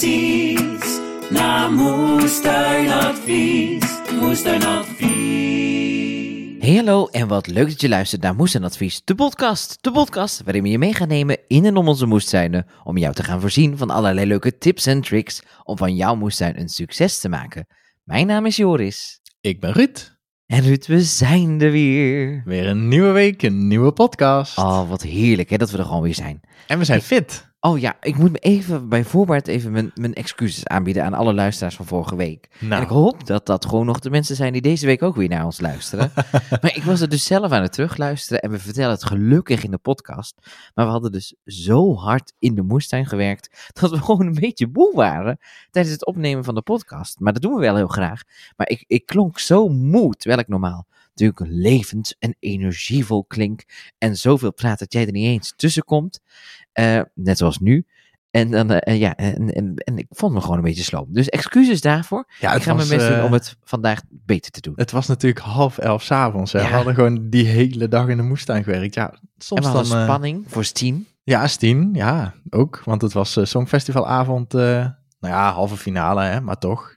Precies naar Moestuinadvies. Moestuinadvies. Hey hallo en wat leuk dat je luistert naar Moestuin Advies, de podcast. De podcast waarin we je mee gaan nemen in en om onze moestuinen, om jou te gaan voorzien van allerlei leuke tips en tricks om van jouw moestuin een succes te maken. Mijn naam is Joris. Ik ben Ruud. En Ruud, we zijn er weer. Weer een nieuwe week, een nieuwe podcast. Oh, wat heerlijk hè, dat we er gewoon weer zijn. En we zijn fit. Oh ja, ik moet me even bij voorbaat even mijn, mijn excuses aanbieden aan alle luisteraars van vorige week. Nou. En ik hoop dat dat gewoon nog de mensen zijn die deze week ook weer naar ons luisteren. maar ik was er dus zelf aan het terugluisteren en we vertellen het gelukkig in de podcast. Maar we hadden dus zo hard in de moestuin gewerkt dat we gewoon een beetje moe waren tijdens het opnemen van de podcast. Maar dat doen we wel heel graag. Maar ik, ik klonk zo moe, terwijl ik normaal natuurlijk levend en energievol klink en zoveel praat dat jij er niet eens tussen komt. Eh, net zoals nu. En, dan, eh, ja, en, en, en ik vond me gewoon een beetje sloom. Dus excuses daarvoor. Ja, ik ga mijn was, best doen eh, om het vandaag beter te doen. Het was natuurlijk half elf s'avonds. Ja. We hadden gewoon die hele dag in de moestuin gewerkt. Ja, en soms we dan... spanning voor Stien. ja, Stien. Ja, ook. Want het was Songfestivalavond. nou ja, halve finale, hè, maar toch.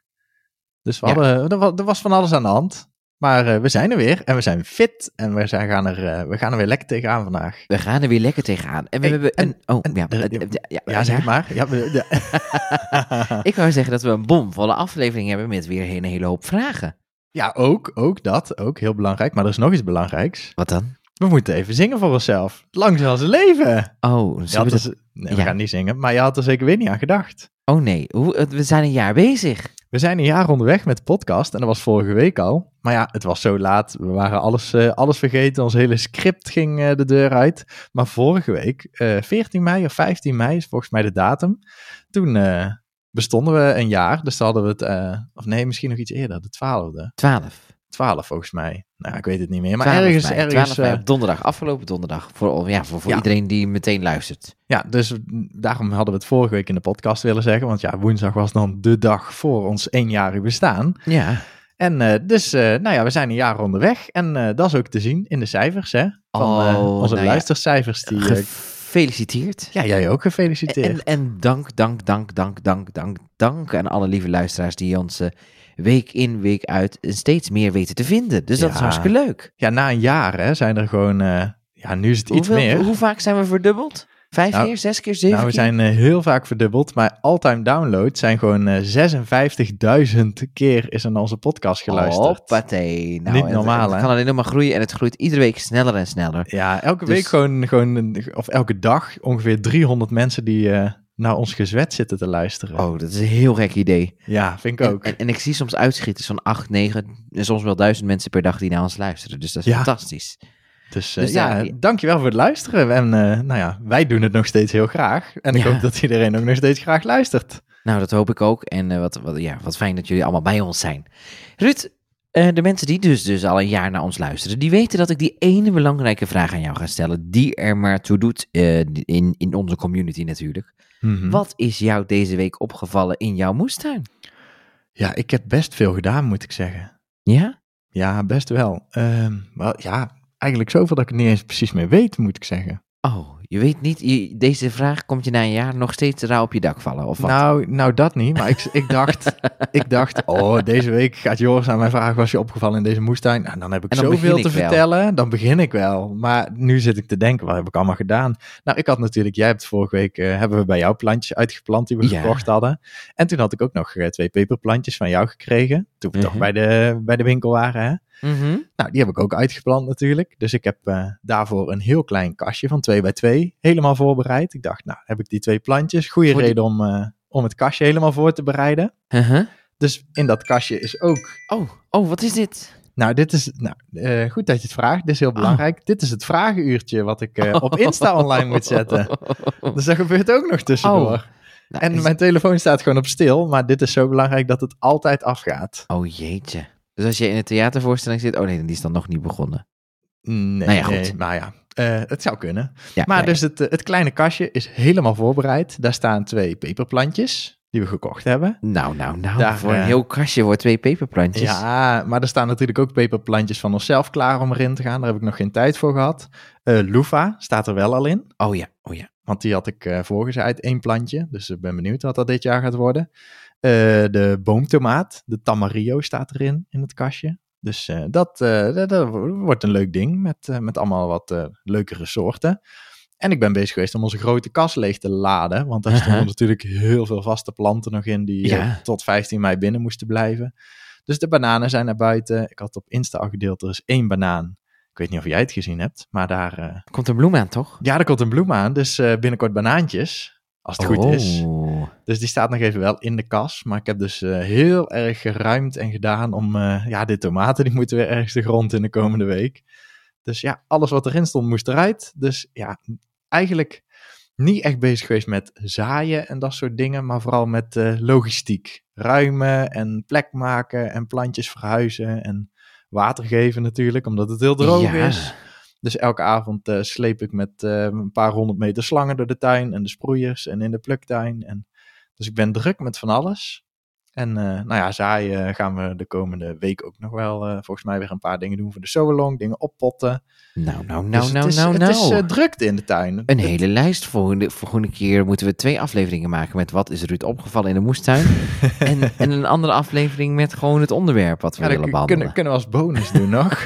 Dus we Ja. hadden, er, er was van alles aan de hand. Maar eh, we zijn er weer en we zijn fit. En we, zijn, gaan, er, eh, we gaan er weer lekker tegenaan vandaag. We gaan er weer lekker tegenaan. En we Hey, hebben en-. Oh, en- ja, eh, ja, Ja, zeg maar. Ja. Ik wou zeggen dat we een bomvolle aflevering hebben met weer een hele hoop vragen. ja, ook, ook dat. Ook heel belangrijk. Maar er is nog iets belangrijks. Wat dan? We moeten even zingen voor onszelf. Lang zal ze leven. Oh, we dat- nee, we gaan niet zingen, maar je had er zeker weer niet aan gedacht. oh nee, Hoe, we zijn een jaar bezig. We zijn een jaar onderweg met de podcast en dat was vorige week al. Maar ja, het was zo laat. We waren alles, eh, alles vergeten. Ons hele script ging eh, de deur uit. Maar vorige week, eh 14 mei of 15 mei is volgens mij de datum. Toen eh, bestonden we een jaar. Dus hadden we het, eh, of nee, misschien nog iets eerder, de 12e. 12. 12 volgens mij. Nou, ik weet het niet meer. Maar 12 ergens, mei, ergens 12 mei eh, op donderdag, afgelopen donderdag. Voor, ja, voor, voor Ja. iedereen die meteen luistert. Ja, dus daarom hadden we het vorige week in de podcast willen zeggen. Want ja, woensdag was dan de dag voor ons eenjarig bestaan. Ja. En eh, dus, eh, nou ja, we zijn een jaar onderweg. En eh, dat is ook te zien in de cijfers, hè? Van eh, Oh, onze nou ja. luistercijfers. Die, eh, Gefeliciteerd. ja, jij ook gefeliciteerd. En, en dank, dank, dank, dank, dank, dank, dank aan alle lieve luisteraars die ons eh, week in, week uit steeds meer weten te vinden. Dus dat is hartstikke leuk. Ja, na een jaar hè, zijn er gewoon, eh, ja, nu is het iets meer. Hoe vaak zijn we verdubbeld? Vijf Nou, keer, zes keer, zeven Nou, we keer? zijn eh, heel vaak verdubbeld, maar all-time downloads zijn gewoon eh 56.000 keer is naar onze podcast geluisterd. Hoppatee. Nou, Niet het- normaal, Het kan alleen nog maar groeien en het groeit iedere week sneller en sneller. Ja, elke Dus- week gewoon, gewoon, of elke dag ongeveer 300 mensen die eh, naar ons gezwet zitten te luisteren. Oh, dat is een heel gek idee. Ja, vind ik ook. En, ik zie soms uitschieters van 8, 9 en soms wel duizend mensen per dag die naar ons luisteren. Dus dat is Ja. fantastisch. Dus, eh, Dus ja, ja, dankjewel voor het luisteren. En eh, nou ja, wij doen het nog steeds heel graag. En ik Ja. hoop dat iedereen ook nog steeds graag luistert. Nou, dat hoop ik ook. En eh, wat, wat, ja, wat fijn dat jullie allemaal bij ons zijn. Ruud, de mensen die dus, dus al een jaar naar ons luisteren, die weten dat ik die ene belangrijke vraag aan jou ga stellen, die er maar toe doet in, in onze community natuurlijk. Mhm. Wat is jou deze week opgevallen in jouw moestuin? Ja, ik heb best veel gedaan, moet ik zeggen. Ja? Ja, best wel. Ehm, wel, ja, eigenlijk zoveel dat ik het niet eens precies meer weet, moet ik zeggen. Oh, je weet niet, je- deze vraag komt je na een jaar nog steeds rauw op je dak vallen, of wat? Nou, nou, dat niet. Maar ik, ik, dacht, ik dacht, oh, deze week gaat Joris aan mij vragen, was je opgevallen in deze moestuin? Nou, dan heb ik dan zoveel te wel. vertellen. Dan begin ik wel. Maar nu zit ik te denken, wat heb ik allemaal gedaan? Nou, ik had natuurlijk, jij hebt vorige week, eh, hebben we bij jou plantjes uitgeplant die we Ja. gekocht hadden. En toen had ik ook nog eh, twee peperplantjes van jou gekregen. Toen we toch Mhm. bij de, bij de winkel waren, hè? Mhm. Nou, die heb ik ook uitgeplant natuurlijk. Dus ik heb eh, daarvoor een heel klein kastje van 2 bij 2 helemaal voorbereid. Ik dacht, nou, heb ik die twee plantjes. Goede reden om, eh, om het kastje helemaal voor te bereiden. Uh-huh. Dus in dat kastje is ook... Oh, oh, wat is dit? Nou, dit is... Nou, eh, goed dat je het vraagt. Dit is heel Oh. belangrijk. Dit is het vragenuurtje wat ik op Insta online moet zetten. Dus dat gebeurt ook nog tussendoor. Oh. Nou, en is- mijn telefoon staat gewoon op stil. Maar dit is zo belangrijk dat het altijd afgaat. Oh jeetje. Dus als je in een theatervoorstelling zit, oh nee, die is dan nog niet begonnen. Nee, Nou ja, goed. nee, maar ja, eh, het zou kunnen. Ja, Maar ja, dus het, eh, het kleine kastje is helemaal voorbereid. Daar staan twee peperplantjes die we gekocht hebben. Nou, nou, nou. Daar, voor een eh, heel kastje voor twee peperplantjes. Ja, maar er staan natuurlijk ook peperplantjes van onszelf klaar om erin te gaan. Daar heb ik nog geen tijd voor gehad. Eh Loefa staat er wel al in. Oh ja, oh ja. Want die had ik eh voorgezaaid, één plantje. Dus ik ben benieuwd wat dat dit jaar gaat worden. Eh, de boomtomaat, de Tamarillo staat erin, in het kastje. Dus eh, dat, eh, dat, dat wordt een leuk ding met, met allemaal wat leukere soorten. En ik ben bezig geweest om onze grote kas leeg te laden. Want daar stonden natuurlijk heel veel vaste planten nog in die tot 15 mei binnen moesten blijven. Dus de bananen zijn naar buiten. Ik had op Insta al gedeeld, er is één banaan. Ik weet niet of jij het gezien hebt, maar daar... eh, Komt een bloem aan, toch? ja, er komt een bloem aan, dus binnenkort banaantjes. Als het goed is. Oh. Dus die staat nog even wel in de kas. Maar ik heb dus eh, heel erg geruimd en gedaan om... eh, ja, de tomaten die moeten weer ergens de grond in de komende week. Dus ja, alles wat erin stond moest eruit. Dus ja, eigenlijk niet echt bezig geweest met zaaien en dat soort dingen. Maar vooral met eh, logistiek. Ruimen en plek maken en plantjes verhuizen. En water geven natuurlijk, omdat het heel droog Ja. is. Dus elke avond eh, sleep ik met eh, een paar honderd meter slangen door de tuin en de sproeiers en in de pluktuin. En, dus ik ben druk met van alles. En eh, nou ja, zaaien gaan we de komende week ook nog wel volgens mij weer een paar dingen doen voor de solong, dingen oppotten. Nou, nou, Dus nou, het nou, is, nou, het nou. is eh, drukte in de tuin. Een hele lijst. Volgende, volgende keer moeten we twee afleveringen maken met wat is Ruud opgevallen in de moestuin. en, en een andere aflevering met gewoon het onderwerp wat we Ja, willen behandelen. kunnen, kunnen we als bonus doen nog.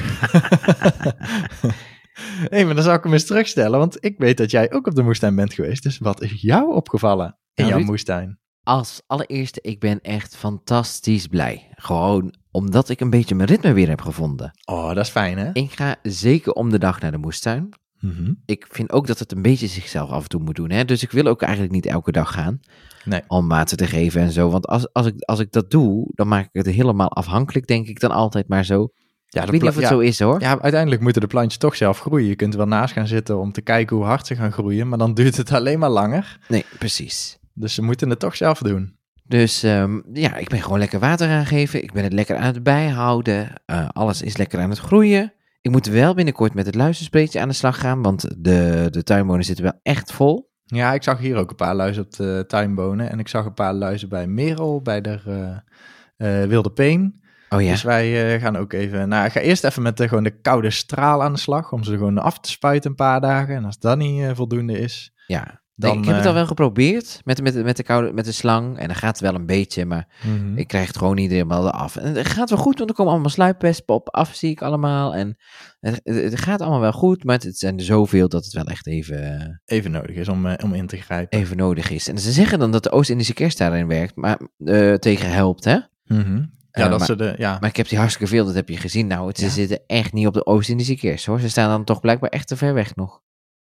Hé, maar dan zal ik hem eens terugstellen, want ik weet dat jij ook op de moestuin bent geweest. Dus wat is jou opgevallen in Nou, jouw moestuin? Als allereerste, ik ben echt fantastisch blij. Gewoon omdat ik een beetje mijn ritme weer heb gevonden. Oh, dat is fijn hè? Ik ga zeker om de dag naar de moestuin. Mhm. Ik vind ook dat het een beetje zichzelf af en toe moet doen. Hè? Dus ik wil ook eigenlijk niet elke dag gaan. Nee. Om water te geven en zo. Want als, als, ik, als ik dat doe, dan maak ik het helemaal afhankelijk, denk ik dan altijd maar zo. Ja, ik weet niet of het ja, zo is hoor. Ja, uiteindelijk moeten de plantjes toch zelf groeien. Je kunt er wel naast gaan zitten om te kijken hoe hard ze gaan groeien, maar dan duurt het alleen maar langer. Nee, precies. Dus ze moeten het toch zelf doen. Dus ehm, ja, ik ben gewoon lekker water aan geven. Ik ben het lekker aan het bijhouden. Eh, alles is lekker aan het groeien. Ik moet wel binnenkort met het luisterspreetje aan de slag gaan, want de, de tuinwonen zitten wel echt vol. Ja, ik zag hier ook een paar luizen op de tuinbonen. En ik zag een paar luizen bij Merel, bij de eh, eh, Wilde Peen. Oh ja, Dus wij eh, gaan ook even... Nou, ik ga eerst even met de, gewoon de koude straal aan de slag. Om ze gewoon af te spuiten een paar dagen. En als dat niet eh, voldoende is... ja. Dan, Nee, ik heb het eh, al wel geprobeerd met, met, met, de koude, met de slang. En dan gaat het wel een beetje, maar mhm. ik krijg het gewoon niet helemaal af. En het gaat wel goed, want er komen allemaal sluipwespen op af, zie ik allemaal. En het, gaat allemaal wel goed, maar het, zijn er zoveel dat het wel echt even, eh, Even nodig is om, eh, om in te grijpen. even nodig is. En ze zeggen dan dat de Oost-Indische kerst daarin werkt, maar eh, tegen helpt, hè? Mhm. Ja, Eh, dat maar- ze de... Ja, Maar ik heb die hartstikke veel, dat heb je gezien. Nou, het, Ja. ze zitten echt niet op de Oost-Indische kerst, hoor. Ze staan dan toch blijkbaar echt te ver weg nog.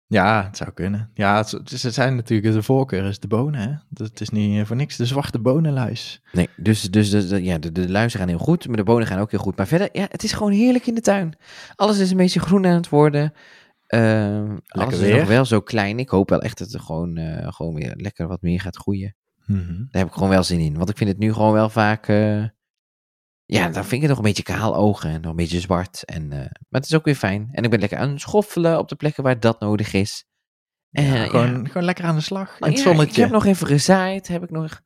Ja, het zou kunnen. Ja, het, ze zijn natuurlijk, de voorkeur is de bonen, hè. Dat het is niet eh, voor niks de zwarte bonenluis. Nee, dus, dus, dus de- ja, de, de luizen gaan heel goed, maar de bonen gaan ook heel goed. Maar verder, ja, het is gewoon heerlijk in de tuin. Alles is een beetje groen aan het worden. Ehm alles is nog wel zo klein. Ik hoop wel echt dat er gewoon, eh, gewoon weer lekker wat meer gaat groeien. Mhm. Daar heb ik gewoon wel zin in. Want ik vind het nu gewoon wel vaak... ja, dan vind ik het nog een beetje kaal ogen en nog een beetje zwart. En, eh, maar het is ook weer fijn. En ik ben lekker aan het schoffelen op de plekken waar dat nodig is. En, Ja, ja, gewoon, gewoon lekker aan de slag. In Oh, het ja, zonnetje. Ik heb nog even gezaaid. Heb ik nog...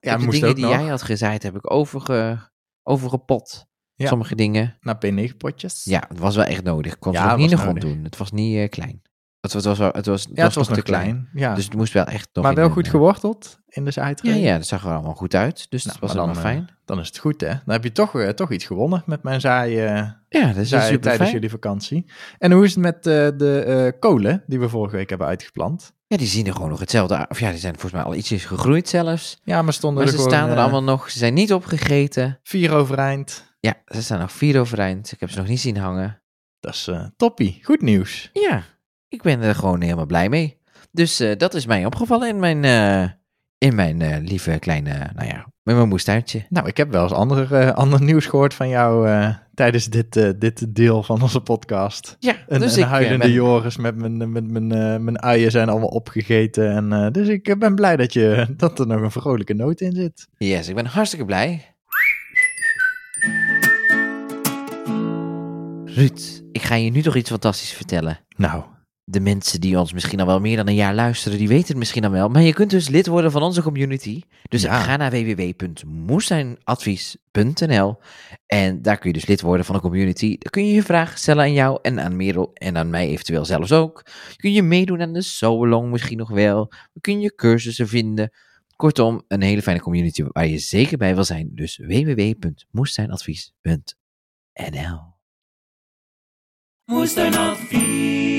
ja, de dingen die nog jij had gezaaid, heb ik overge, overgepot. Sommige dingen. naar P9 potjes. Ja, het was wel echt nodig. Ik kon het niet in de grond doen. Het was niet eh, klein. Het was, het was, het was, Ja, het was te klein. klein. Ja. Dus het moest wel echt nog maar wel goed eh, geworteld in de Ja, zijtreden. ja, dat zag er allemaal goed uit. Dus Nou, dat was maar helemaal dan, fijn. eh, dan is het goed, hè? Dan heb je toch, eh, toch iets gewonnen met mijn zaaien, Ja, dat is zaaien super tijdens fijn. jullie vakantie. En hoe is het met eh, de eh, kolen die we vorige week hebben uitgeplant? Ja, die zien er gewoon nog hetzelfde uit. Of ja, die zijn volgens mij al ietsjes gegroeid zelfs. Ja, maar stonden Maar er ze gewoon staan er eh, allemaal nog. Ze zijn niet opgegeten. vier overeind. Ja, ze staan nog vier overeind. Ik heb ze nog niet zien hangen. Dat is eh, toppie. Goed nieuws. Ja, ik ben er gewoon helemaal blij mee. Dus eh, dat is mij opgevallen in mijn, eh, in mijn eh, lieve kleine, nou ja, met mijn moestuintje. Nou, ik heb wel eens ander, eh, ander nieuws gehoord van jou tijdens dit, dit deel van onze podcast. Ja, Een, dus een ik huilende ben, Joris met mijn, met mijn, mijn uien zijn allemaal opgegeten. En, dus ik ben blij dat, je, dat er nog een vrolijke noot in zit. yes, ik ben hartstikke blij. Ruud, ik ga je nu toch iets fantastisch vertellen. Nou, de mensen die ons misschien al wel meer dan een jaar luisteren, die weten het misschien al wel. Maar je kunt dus lid worden van onze community. Dus Ja. ga naar www.moestijnadvies.nl en daar kun je dus lid worden van de community. Dan kun je je vragen stellen aan jou en aan Merel en aan mij eventueel zelfs ook. Kun je meedoen aan de so-along misschien nog wel. Kun je cursussen vinden. Kortom, een hele fijne community waar je zeker bij wil zijn. Dus www.moestijnadvies.nl Moestuinadvies.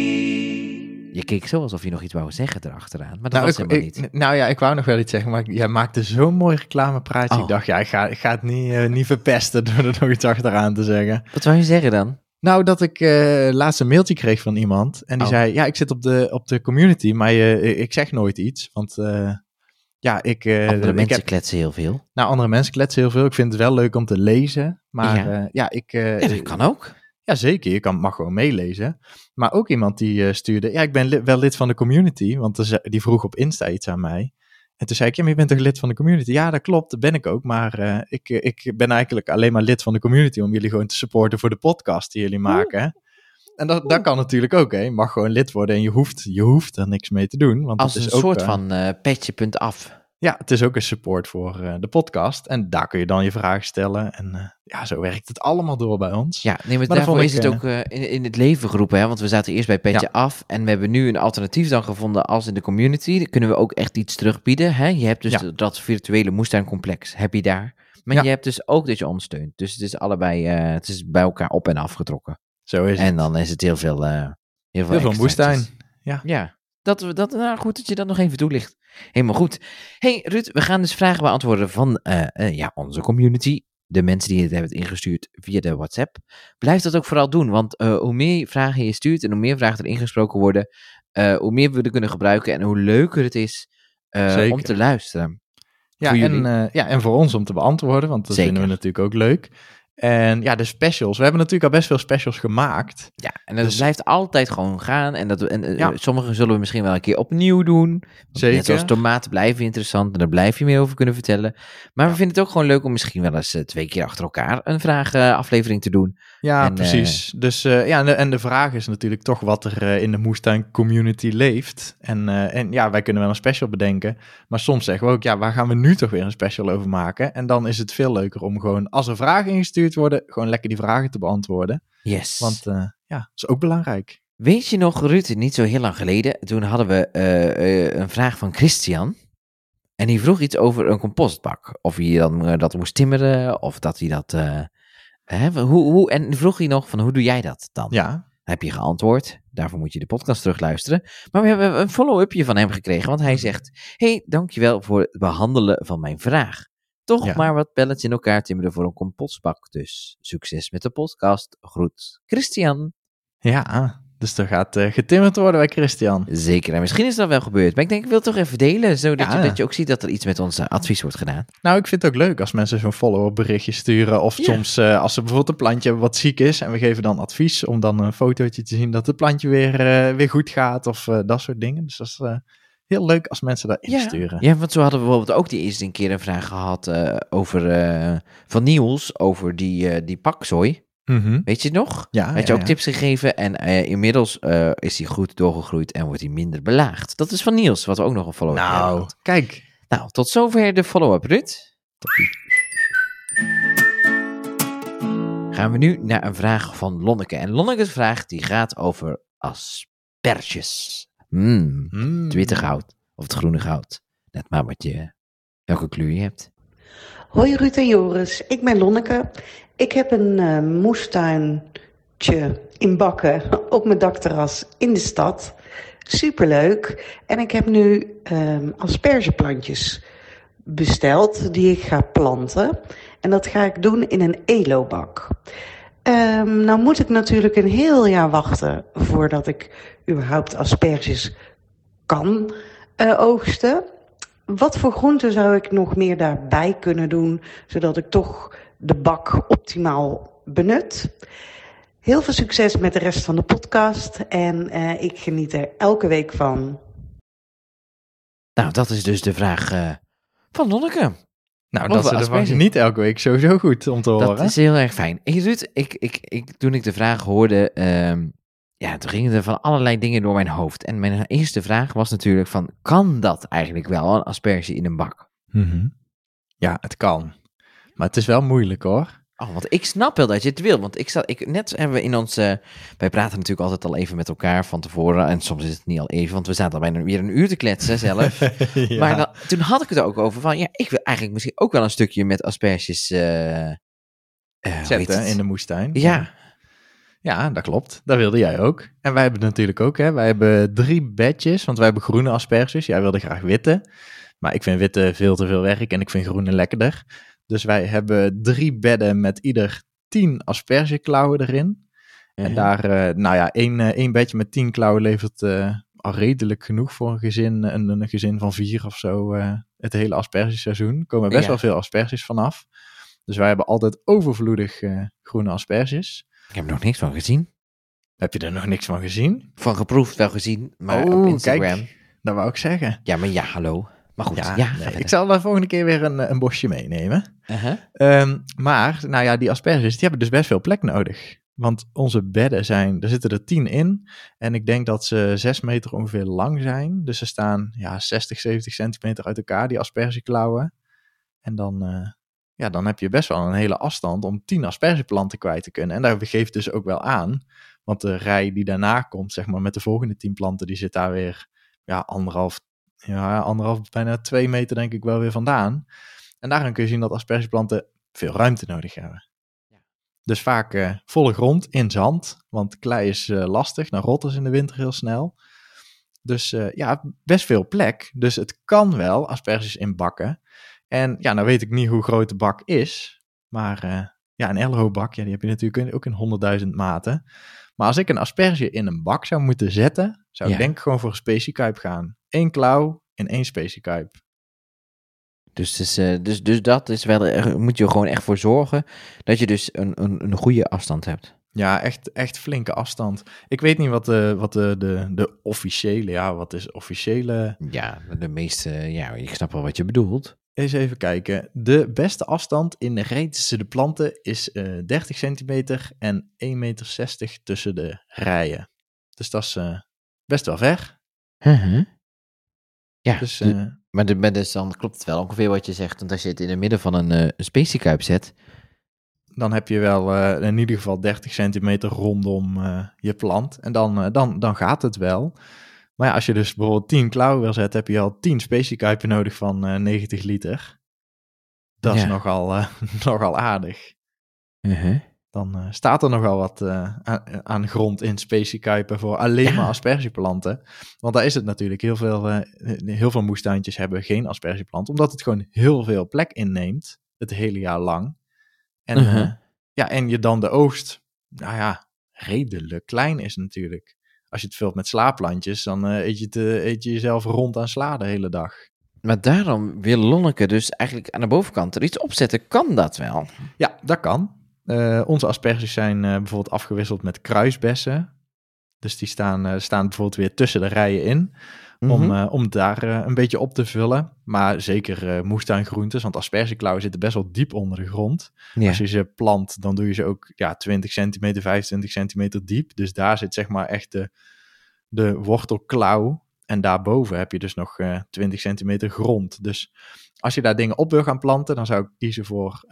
Je keek zo alsof je nog iets wou zeggen erachteraan, maar dat Nou, was ik, helemaal ik- niet. nou ja, ik wou nog wel iets zeggen, maar jij maakte zo'n mooi reclamepraatje. Oh. Ik dacht, ja, ik ga, ik ga het niet, eh, niet verpesten door er nog iets achteraan te zeggen. Wat wou je zeggen dan? Nou, dat ik eh laatst een mailtje kreeg van iemand. En die Oh. zei, ja, ik zit op de, op de community, maar ik zeg nooit iets. Want eh, ja, ik... Andere ik mensen heb, kletsen heel veel. nou, andere mensen kletsen heel veel. Ik vind het wel leuk om te lezen. Maar Ja. ja, ik... Ja, dat kan ook. Ja, zeker. Je kan, mag gewoon meelezen. Maar ook iemand die eh, stuurde... Ja, ik ben li- wel lid van de community. Want er die vroeg op Insta iets aan mij. En toen zei ik, ja, maar je bent toch lid van de community? Ja, dat klopt, dat ben ik ook. Maar eh, ik, eh, ik ben eigenlijk alleen maar lid van de community... om jullie gewoon te supporten voor de podcast die jullie maken. En dat, dat kan natuurlijk ook, hè. Je mag gewoon lid worden en je hoeft, je hoeft er niks mee te doen. Want Als het een is ook, soort van eh petje.af. Ja, het is ook een support voor eh, de podcast. En daar kun je dan je vragen stellen. En eh, ja, zo werkt het allemaal door bij ons. Ja, nee, maar, daarvoor is ik, het ook eh, in, in het leven geroepen, hè? want we zaten eerst bij Petje Af en we hebben nu een alternatief dan gevonden als in de community. Dan kunnen we ook echt iets terugbieden. Hè? Je hebt dus Ja. dat virtuele moestuincomplex, heb je daar. Maar Ja. je hebt dus ook dat je ons steunt. Dus het is allebei, het is bij elkaar op en afgetrokken. Zo is En het. dan is het heel veel, heel veel, Heel veel moestuin. Ja. Ja, dat, we- dat, nou, goed dat je dat nog even toelicht. Helemaal goed. hey, Ruud, we gaan dus vragen beantwoorden van eh, eh, ja, onze community. De mensen die het hebben ingestuurd via de WhatsApp. Blijf dat ook vooral doen, want eh, hoe meer vragen je stuurt en hoe meer vragen er ingesproken worden, hoe meer we er kunnen gebruiken en hoe leuker het is om te luisteren. Ja, en, ja, en voor ons om te beantwoorden, want dat Zeker. vinden we natuurlijk ook leuk. En ja, de specials. We hebben natuurlijk al best veel specials gemaakt. Ja, en dat Dus- blijft altijd gewoon gaan. En, dat, en eh, Ja. sommige zullen we misschien wel een keer opnieuw doen. Zeker. Net zoals tomaten blijven interessant en daar blijf je meer over kunnen vertellen. Maar we vinden het ook gewoon leuk om misschien wel eens eh, twee keer achter elkaar een vragenaflevering te doen. Ja, En, precies. Dus eh, ja, en de, en de vraag is natuurlijk toch wat er eh, in de moestuin community leeft. En, eh, en ja, wij kunnen wel een special bedenken. Maar soms zeggen we ook, ja, waar gaan we nu toch weer een special over maken? En dan is het veel leuker om gewoon, als er vragen ingestuurd worden, gewoon lekker die vragen te beantwoorden. Yes. Want eh, ja, dat is ook belangrijk. Weet je nog, Ruud, niet zo heel lang geleden, toen hadden we eh, eh, een vraag van Christian. En die vroeg iets over een compostbak. Of hij dan eh, dat moest timmeren, of dat hij dat... eh, hè, hoe, hoe, en vroeg hij nog van, hoe doe jij dat dan? Ja, heb je geantwoord. Daarvoor moet je de podcast terugluisteren. Maar we hebben een follow-upje van hem gekregen, want hij zegt... hey, dankjewel voor het behandelen van mijn vraag. Toch Ja. maar wat pellets in elkaar timmeren voor een compostbak. Dus succes met de podcast. Groet, Christian. ja. Dus er gaat eh, getimmerd worden bij Christian. Zeker, en misschien is dat wel gebeurd. Maar ik denk, ik wil het toch even delen, zodat Ja. je, dat je ook ziet dat er iets met ons eh, advies wordt gedaan. Nou, ik vind het ook leuk als mensen zo'n follow-up berichtje sturen. Of Ja. soms eh, als ze bijvoorbeeld een plantje hebben wat ziek is. En we geven dan advies om dan een fotootje te zien dat het plantje weer, weer goed gaat. Of dat soort dingen. Dus dat is heel leuk als mensen dat insturen. Ja, want zo hadden we bijvoorbeeld ook die eerste een keer een vraag gehad eh, over, eh, van Niels, over die, die pakzooi. Mhm. Weet je het nog? Ja, Had ja, je ook ja. tips gegeven en eh, inmiddels eh, is hij goed doorgegroeid en wordt hij minder belaagd. Dat is van Niels, wat we ook nog een follow-up hebben Nou, kijk. Nou, tot zover de follow-up, Ruud. Gaan we nu naar een vraag van Lonneke. En Lonneke's vraag die gaat over asperges. Hmm, Mm. het witte goud of het groene goud. Net maar wat je, welke kleur je hebt. Hoi Ruud en Joris, ik ben Lonneke. Ik heb een eh, moestuintje in bakken op mijn dakterras in de stad. Superleuk. En ik heb nu ehm, aspergeplantjes besteld die ik ga planten. En dat ga ik doen in een elobak. Ehm nou moet ik natuurlijk een heel jaar wachten voordat ik überhaupt asperges kan eh, oogsten. Wat voor groenten zou ik nog meer daarbij kunnen doen, zodat ik toch de bak optimaal benut? Heel veel succes met de rest van de podcast en eh, ik geniet er elke week van. Nou, dat is dus de vraag eh, van Lonneke. Nou, Over dat ze ervan asperges. niet elke week sowieso goed om te horen. Dat is heel erg fijn. Hey, Ruud, ik, ik, ik, toen ik de vraag hoorde, ehm, ja, toen gingen er van allerlei dingen door mijn hoofd. En mijn eerste vraag was natuurlijk van, kan dat eigenlijk wel, een asperge in een bak? Mhm. Ja, het kan. Maar het is wel moeilijk hoor. Oh, want ik snap wel dat je het wil. Want ik zat, ik, net hebben we in ons, eh, wij praten natuurlijk altijd al even met elkaar van tevoren. En soms is het niet al even, want we zaten al bijna weer een uur te kletsen zelf. Ja. Maar dan, toen had ik het ook over van, ja, ik wil eigenlijk misschien ook wel een stukje met asperges hoe heet zetten in de moestuin. Ja, Ja, dat klopt. Dat wilde jij ook. En wij hebben natuurlijk ook, hè. Wij hebben drie bedjes, want wij hebben groene asperges. Jij wilde graag witte. Maar ik vind witte veel te veel werk en ik vind groene lekkerder. Dus wij hebben drie bedden met ieder tien aspergeklauwen erin. En Mhm. daar, eh, nou ja, één, eh, één bedje met tien klauwen levert eh, al redelijk genoeg voor een gezin, een, een gezin van vier of zo, het hele aspergeseizoen. Er komen best Ja. wel veel asperges vanaf. Dus wij hebben altijd overvloedig groene asperges. ik heb er nog niks van gezien. Heb je er nog niks van gezien? Van geproefd wel gezien, maar Oh, op Instagram. kijk. Dat wou ik zeggen. Ja, maar ja, hallo. Maar goed, ja, nee, ik zal de volgende keer weer een, een bosje meenemen. Uh-huh. Ehm, maar, nou ja, die asperges, die hebben dus best veel plek nodig. Want onze bedden zijn, er zitten er tien in. En ik denk dat ze zes meter ongeveer lang zijn. Dus ze staan ja, 60, 70 centimeter uit elkaar, die aspergeklauwen. En dan, eh, ja, dan heb je best wel een hele afstand om tien aspergeplanten kwijt te kunnen. En daar geeft dus ook wel aan. Want de rij die daarna komt, zeg maar, met de volgende tien planten, die zit daar weer ja, anderhalf, ja, anderhalf, bijna twee meter denk ik wel weer vandaan. En daarin kun je zien dat aspergeplanten veel ruimte nodig hebben. Ja. Dus vaak eh, volle grond in zand, want klei is eh, lastig, dan rotten ze in de winter heel snel. Dus eh, ja, best veel plek. Dus het kan wel asperges in bakken. En ja, nou weet ik niet hoe groot de bak is, maar ja, een Elro-bak, ja, die heb je natuurlijk ook in honderdduizend maten. Maar als ik een asperge in een bak zou moeten zetten, zou ik denk ik gewoon voor een speciekuip gaan. Eén klauw in één speciekuip. Dus, dus, eh, dus, dus dat is wel, er moet je er gewoon echt voor zorgen dat je dus een, een, een goede afstand hebt. Ja, echt, echt flinke afstand. Ik weet niet wat de, wat de, de, de officiële, ja, wat is officiële? Ja, de meeste, ja, ik snap wel wat je bedoelt. Eens even kijken. De beste afstand in de rij tussen de planten is eh 30 centimeter en 1,60 meter tussen de rijen. Dus dat is eh, best wel ver. Uh-huh. Ja, Dus de- eh, maar, de, maar dus dan klopt het wel ongeveer wat je zegt. Want als je het in het midden van een, eh, een speciekuip zet, dan heb je wel eh, in ieder geval 30 centimeter rondom eh, je plant. En dan, eh, dan, dan gaat het wel. Maar ja, als je dus bijvoorbeeld 10 klauwen wil zetten, heb je al 10 speciekuipen nodig van eh 90 liter. Dat is Ja. nogal, eh, nogal aardig. uh-huh. Dan staat er nogal wat aan, aan grond in speciekuipen voor alleen Ja. maar aspergeplanten. Want daar is het natuurlijk. Heel veel, heel veel moestuintjes hebben geen aspergeplant, omdat het gewoon heel veel plek inneemt, het hele jaar lang. En, Uh-huh. eh, ja, en je dan de oogst, nou ja, redelijk klein is natuurlijk. Als je het vult met slaapplantjes, dan eh, eet, je het, eet je jezelf rond aan sla de hele dag. Maar daarom wil Lonneke dus eigenlijk aan de bovenkant er iets opzetten. Kan dat wel? Ja, dat kan. Eh, onze asperges zijn bijvoorbeeld afgewisseld met kruisbessen. Dus die staan, staan bijvoorbeeld weer tussen de rijen in. Om, Mhm. eh, om daar eh, een beetje op te vullen. Maar zeker eh moestuingroentes, want aspergeklauwen zitten best wel diep onder de grond. ja. Als je ze plant, dan doe je ze ook ja, 20 centimeter, 25 centimeter diep. Dus daar zit zeg maar echt de, de wortelklauw. En daarboven heb je dus nog eh 20 centimeter grond. Dus als je daar dingen op wil gaan planten, dan zou ik kiezen voor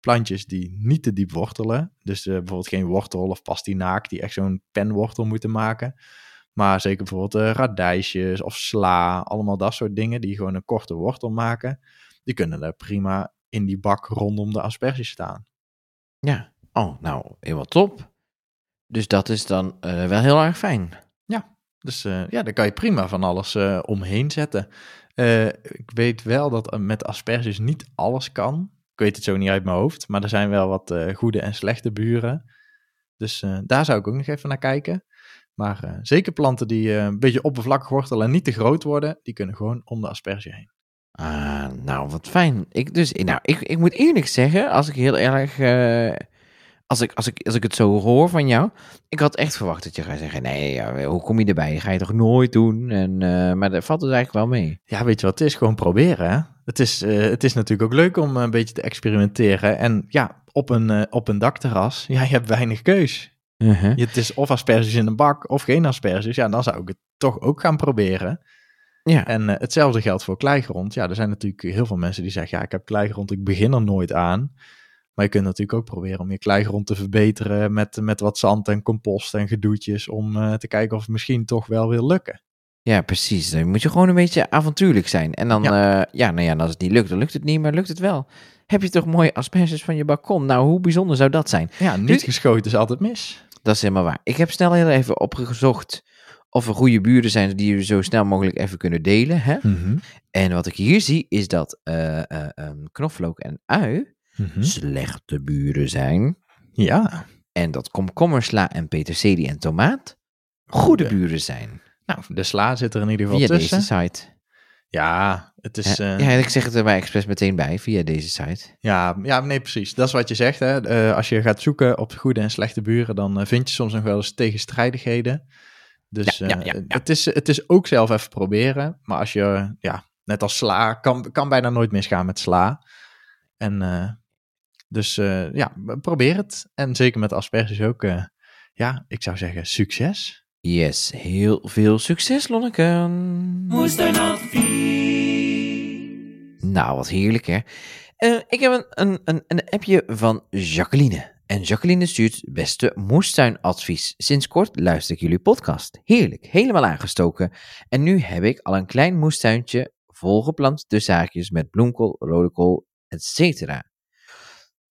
plantjes die niet te diep wortelen. Dus bijvoorbeeld geen wortel of pastinaak die echt zo'n penwortel moeten maken. Maar zeker bijvoorbeeld eh, radijsjes of sla, allemaal dat soort dingen die gewoon een korte wortel maken. Die kunnen er prima in die bak rondom de asperges staan. ja. Oh, nou, helemaal top. Dus dat is dan eh, wel heel erg fijn. Dus eh, ja, daar kan je prima van alles omheen zetten. Ik weet wel dat met asperges niet alles kan. Ik weet het zo niet uit mijn hoofd, maar er zijn wel wat goede en slechte buren. Dus daar zou ik ook nog even naar kijken. Maar eh, zeker planten die eh, een beetje oppervlakkig wortelen en niet te groot worden, die kunnen gewoon om de asperge heen. Ah, nou, wat fijn. Ik, dus, nou, ik, ik moet eerlijk zeggen, als ik heel erg. eh, als, ik, als, ik, als ik het zo hoor van jou. Ik had echt verwacht dat je gaat zeggen: nee, ja, hoe kom je erbij? Ga je toch nooit doen? En, eh, maar dat valt het eigenlijk wel mee. Ja, weet je wat het is? Gewoon proberen. Hè? Het, is, eh, het is natuurlijk ook leuk om een beetje te experimenteren. En ja, op een, eh, op een dakterras, ja, je hebt weinig keus. Uh-huh. Het is of asperges in een bak of geen asperges. Ja, dan zou ik het toch ook gaan proberen. Ja. En eh, hetzelfde geldt voor kleigrond. Ja, er zijn natuurlijk heel veel mensen die zeggen, ja, ik heb kleigrond, ik begin er nooit aan. Maar je kunt natuurlijk ook proberen om je kleigrond te verbeteren met, met wat zand en compost en gedoetjes. Om eh, te kijken of het misschien toch wel wil lukken. Ja, precies. Dan moet je gewoon een beetje avontuurlijk zijn. En dan, ja, ja nou ja, als het niet lukt, dan lukt het niet, maar lukt het wel. Heb je toch mooie asperges van je balkon? Nou, hoe bijzonder zou dat zijn? Ja, niet Dit- geschoten is altijd mis. Dat is helemaal waar. Ik heb snel heel even opgezocht of er goede buren zijn die we zo snel mogelijk even kunnen delen. Hè? Mhm. En wat ik hier zie is dat eh, eh, ehm, knoflook en ui Mhm. slechte buren zijn. Ja, En dat komkommer, sla en peterselie en tomaat goede buren zijn. nou, de sla zit er in ieder geval Via tussen. deze site. Ja, het is... Ja, eh, ja, ik zeg het er bij expres meteen bij, via deze site. Ja, ja, nee, precies. Dat is wat je zegt. Hè. Eh, als je gaat zoeken op goede en slechte buren, dan eh, vind je soms nog wel eens tegenstrijdigheden. Dus Ja. Het, is, het is ook zelf even proberen. Maar als je, ja, net als sla, kan, kan bijna nooit misgaan met sla. En dus ja, probeer het. En zeker met asperges ook. ja, ik zou zeggen succes. Yes, heel veel succes, Lonneke. Moestuinadvies. Nou, wat heerlijk, hè? Eh, ik heb een, een, een, een appje van Jacqueline. En Jacqueline stuurt beste moestuinadvies. Sinds kort luister ik jullie podcast. Heerlijk, helemaal aangestoken. En nu heb ik al een klein moestuintje volgeplant de zaakjes met bloemkool, rode kool, etc.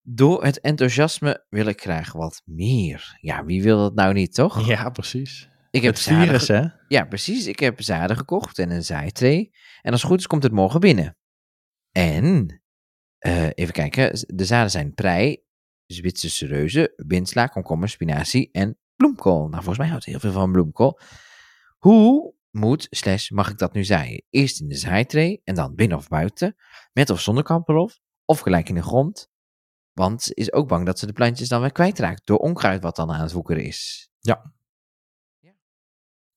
Door het enthousiasme wil ik graag wat meer. Ja, wie wil dat nou niet, toch? Ja, precies. Ik heb Het virus, hè? ja, precies. Ik heb zaden gekocht en een zaaitree. En als het goed is, komt het morgen binnen. En, eh, even kijken, de zaden zijn prei, Zwitserse reuzen, windsla, komkommer, spinazie en bloemkool. Nou, volgens mij houdt heel veel van bloemkool. Hoe moet, slash, mag ik dat nu zaaien? Eerst in de zaaitree en dan binnen of buiten, met of zonder kamperlof, of gelijk in de grond. Want ze is ook bang dat ze de plantjes dan weer kwijtraakt door onkruid wat dan aan het woekeren is. Ja.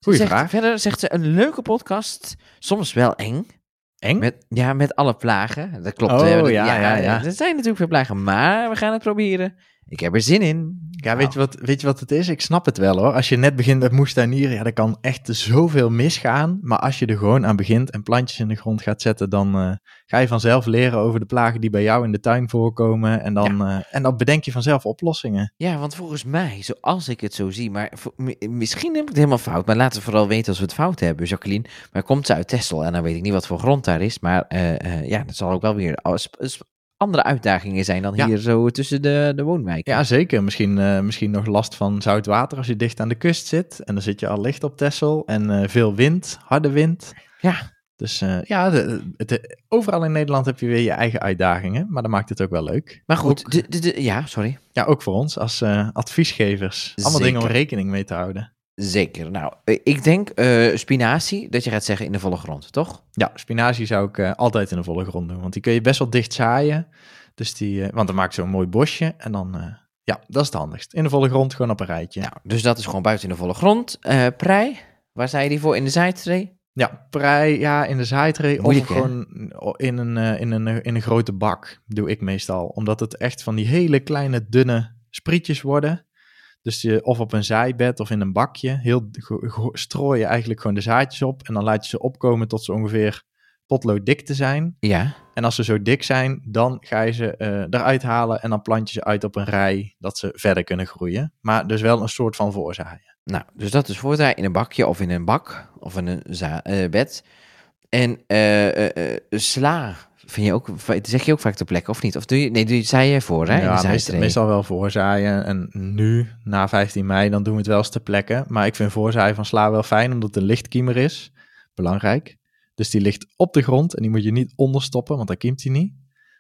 Goeie zegt- vraag. Verder zegt ze een leuke podcast, soms wel eng. Eng? Met, ja, met alle plagen. Dat klopt. Oh. Dat- ja, ja, ja. Er zijn natuurlijk veel plagen, maar we gaan het proberen. Ik heb er zin in. Ja, weet je, wat, weet je wat het is? Ik snap het wel hoor. Als je net begint met moestuinieren, ja, dan kan echt zoveel misgaan. Maar als je er gewoon aan begint en plantjes in de grond gaat zetten, dan eh, ga je vanzelf leren over de plagen die bij jou in de tuin voorkomen. En dan, eh, en dan bedenk je vanzelf oplossingen. Ja, want volgens mij, zoals ik het zo zie, maar misschien heb ik het helemaal fout, maar laten we vooral weten als we het fout hebben, Jacqueline. Maar komt ze uit Texel en dan weet ik niet wat voor grond daar is, maar eh, ja, dat zal ook wel weer andere uitdagingen zijn dan Ja. hier zo tussen de, de woonwijken. Ja, zeker. Misschien, eh, misschien nog last van zout water als je dicht aan de kust zit. En dan zit je al licht op Texel. En eh, veel wind, harde wind. Ja. Dus eh, ja, de, overal in Nederland heb je weer je eigen uitdagingen. Maar dat maakt het ook wel leuk. Maar goed, Ook- de, ja, sorry. Ja, ook voor ons als adviesgevers. Allemaal dingen om rekening mee te houden. Zeker. Nou, eh, ik denk eh, spinazie, dat je gaat zeggen in de volle grond, toch? Ja, spinazie zou ik eh, altijd in de volle grond doen. Want die kun je best wel dicht zaaien. Dus die, want dan maakt zo'n mooi bosje. En dan, ja, dat is het handigst. In de volle grond, gewoon op een rijtje. Nou, dus dat is gewoon buiten in de volle grond. Prei, waar zei je die voor? In de zaaitree? Ja, prei, ja, in de zaaitree of gewoon in een, in, een, in een grote bak doe ik meestal. Omdat het echt van die hele kleine, dunne sprietjes worden. Dus je, of op een zaaibed of in een bakje, heel strooi je eigenlijk gewoon de zaadjes op. En dan laat je ze opkomen tot ze ongeveer potlood dik te zijn. Ja. En als ze zo dik zijn, dan ga je ze eh, eruit halen en dan plant je ze uit op een rij, dat ze verder kunnen groeien. Maar dus wel een soort van voorzaaien. Nou, dus dat is voordraai in een bakje of in een bak of in een eh, bed. En eh, sla, vind je ook, zeg je ook vaak ter plekke of niet? Of doe je, nee, doe je, zei je voor, hè? de Ja, meestal, meestal wel voorzaaien. En nu, na 15 mei, dan doen we het wel eens ter plekke. Maar ik vind voorzaaien van sla wel fijn, omdat het een lichtkiemer is. Belangrijk. Dus die ligt op de grond en die moet je niet onderstoppen, want dan kiemt hij niet.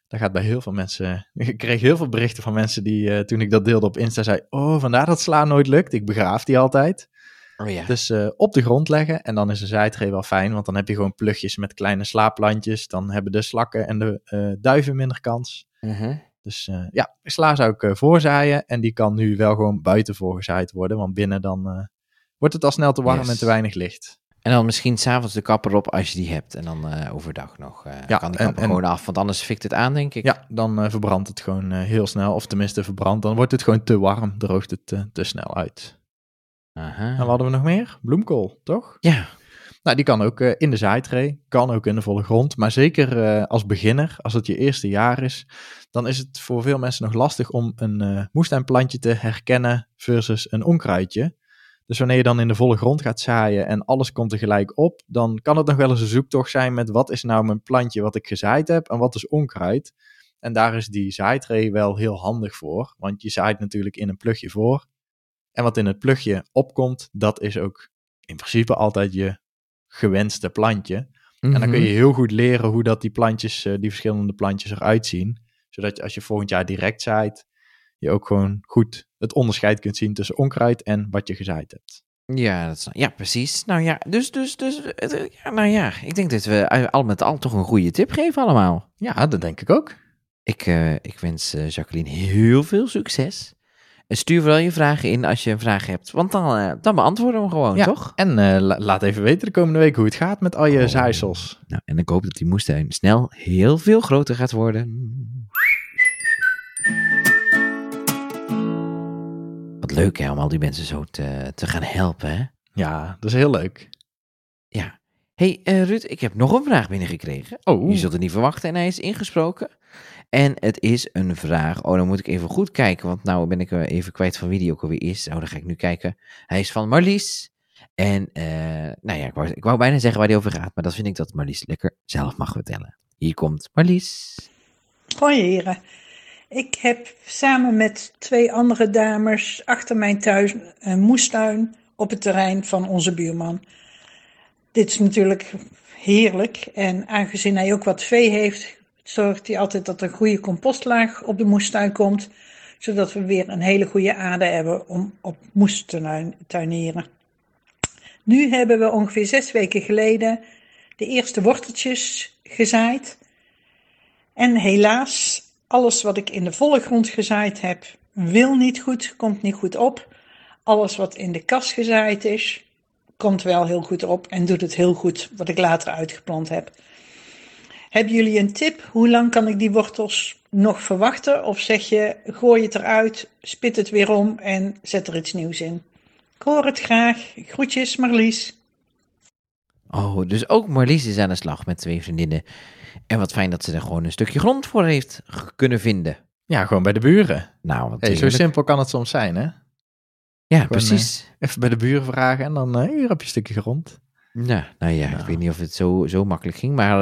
Dat gaat bij heel veel mensen... Ik kreeg heel veel berichten van mensen die, eh, toen ik dat deelde op Insta, zei... Oh, vandaar dat sla nooit lukt. Ik begraaf die altijd. Oh ja. Dus eh, op de grond leggen en dan is een zaaitree wel fijn, want dan heb je gewoon plugjes met kleine slaapplantjes. Dan hebben de slakken en de eh, duiven minder kans. Mhm. Dus eh, ja, sla zou ik voorzaaien en die kan nu wel gewoon buiten voorgezaaid worden, want binnen dan wordt het al snel te warm Yes. en te weinig licht. En dan misschien s'avonds de kapper op als je die hebt. En dan overdag nog. Ja, kan en- kapper en- gewoon af, want anders fikt het aan, denk ik. Ja, dan eh, verbrandt het gewoon heel snel. Of tenminste verbrandt, dan wordt het gewoon te warm. Droogt het te snel uit. Aha. En wat hadden we nog meer? Bloemkool, toch? Ja, Nou, die kan ook eh, in de zaaitree, kan ook in de volle grond. Maar zeker eh, als beginner, als het je eerste jaar is, dan is het voor veel mensen nog lastig om een eh, moestuinplantje te herkennen versus een onkruidje. Dus wanneer je dan in de volle grond gaat zaaien en alles komt tegelijk op, dan kan het nog wel eens een zoektocht zijn met wat is nou mijn plantje wat ik gezaaid heb en wat is onkruid. En daar is die zaaitree wel heel handig voor, want je zaait natuurlijk in een plugje voor. En wat in het plugje opkomt, dat is ook in principe altijd je gewenste plantje. En dan kun je heel goed leren hoe dat die plantjes, eh, die verschillende plantjes eruit zien. Zodat je als je volgend jaar direct zaait, je ook gewoon goed het onderscheid kunt zien tussen onkruid en wat je gezaaid hebt. Ja, dat is, ja, precies. Nou ja, dus, dus, dus, eh, ja, nou ja, ik denk dat we eh, al met al toch een goede tip geven allemaal. Ja, dat denk ik ook. Ik, eh, ik wens eh, Jacqueline heel veel succes. Stuur vooral je vragen in als je een vraag hebt, want dan, eh, dan beantwoorden we hem gewoon, Ja. toch? En eh, la- laat even weten de komende week hoe het gaat met al je Oh. zaaisels. Nou, en ik hoop dat die moestuin snel heel veel groter gaat worden. Wat leuk hè, om al die mensen zo te, te gaan helpen, hè? Ja, dat is heel leuk. Ja. hey, eh, Ruud, ik heb nog een vraag binnengekregen. Oh, Je zult het niet verwachten en hij is ingesproken. En het is een vraag. Oh, dan moet ik even goed kijken, want nou ben ik eh, even kwijt van wie die ook alweer is. Oh, dan ga ik nu kijken. Hij is van Marlies. En, eh, nou ja, ik wou, bijna zeggen waar hij over gaat, maar dat vind ik dat Marlies lekker zelf mag vertellen. Hier komt Marlies. Hoi heren. Ik heb samen met twee andere dames achter mijn thuis een moestuin op het terrein van onze buurman. Dit is natuurlijk heerlijk en aangezien hij ook wat vee heeft, zorgt hij altijd dat er een goede compostlaag op de moestuin komt, zodat we weer een hele goede aarde hebben om op moest te tuinieren. Nu hebben we ongeveer zes weken geleden de eerste worteltjes gezaaid. En helaas, alles wat ik in de volle grond gezaaid heb, wil niet goed, komt niet goed op. Alles wat in de kas gezaaid is, komt wel heel goed op en doet het heel goed wat ik later uitgeplant heb. Hebben jullie een tip? Hoe lang kan ik die wortels nog verwachten? Of zeg je, gooi het eruit, spit het weer om en zet er iets nieuws in? Ik hoor het graag. Groetjes, Marlies. Oh, dus ook Marlies is aan de slag met twee vriendinnen. En wat fijn dat ze er gewoon een stukje grond voor heeft kunnen vinden. ja, gewoon bij de buren. Nou, wat Hey, zo simpel kan het soms zijn, hè? Ja, precies. Even bij de buren vragen en dan eh, hier heb je een stukje grond. Nou, nou ja, ik Nou. weet niet of het zo, zo makkelijk ging, maar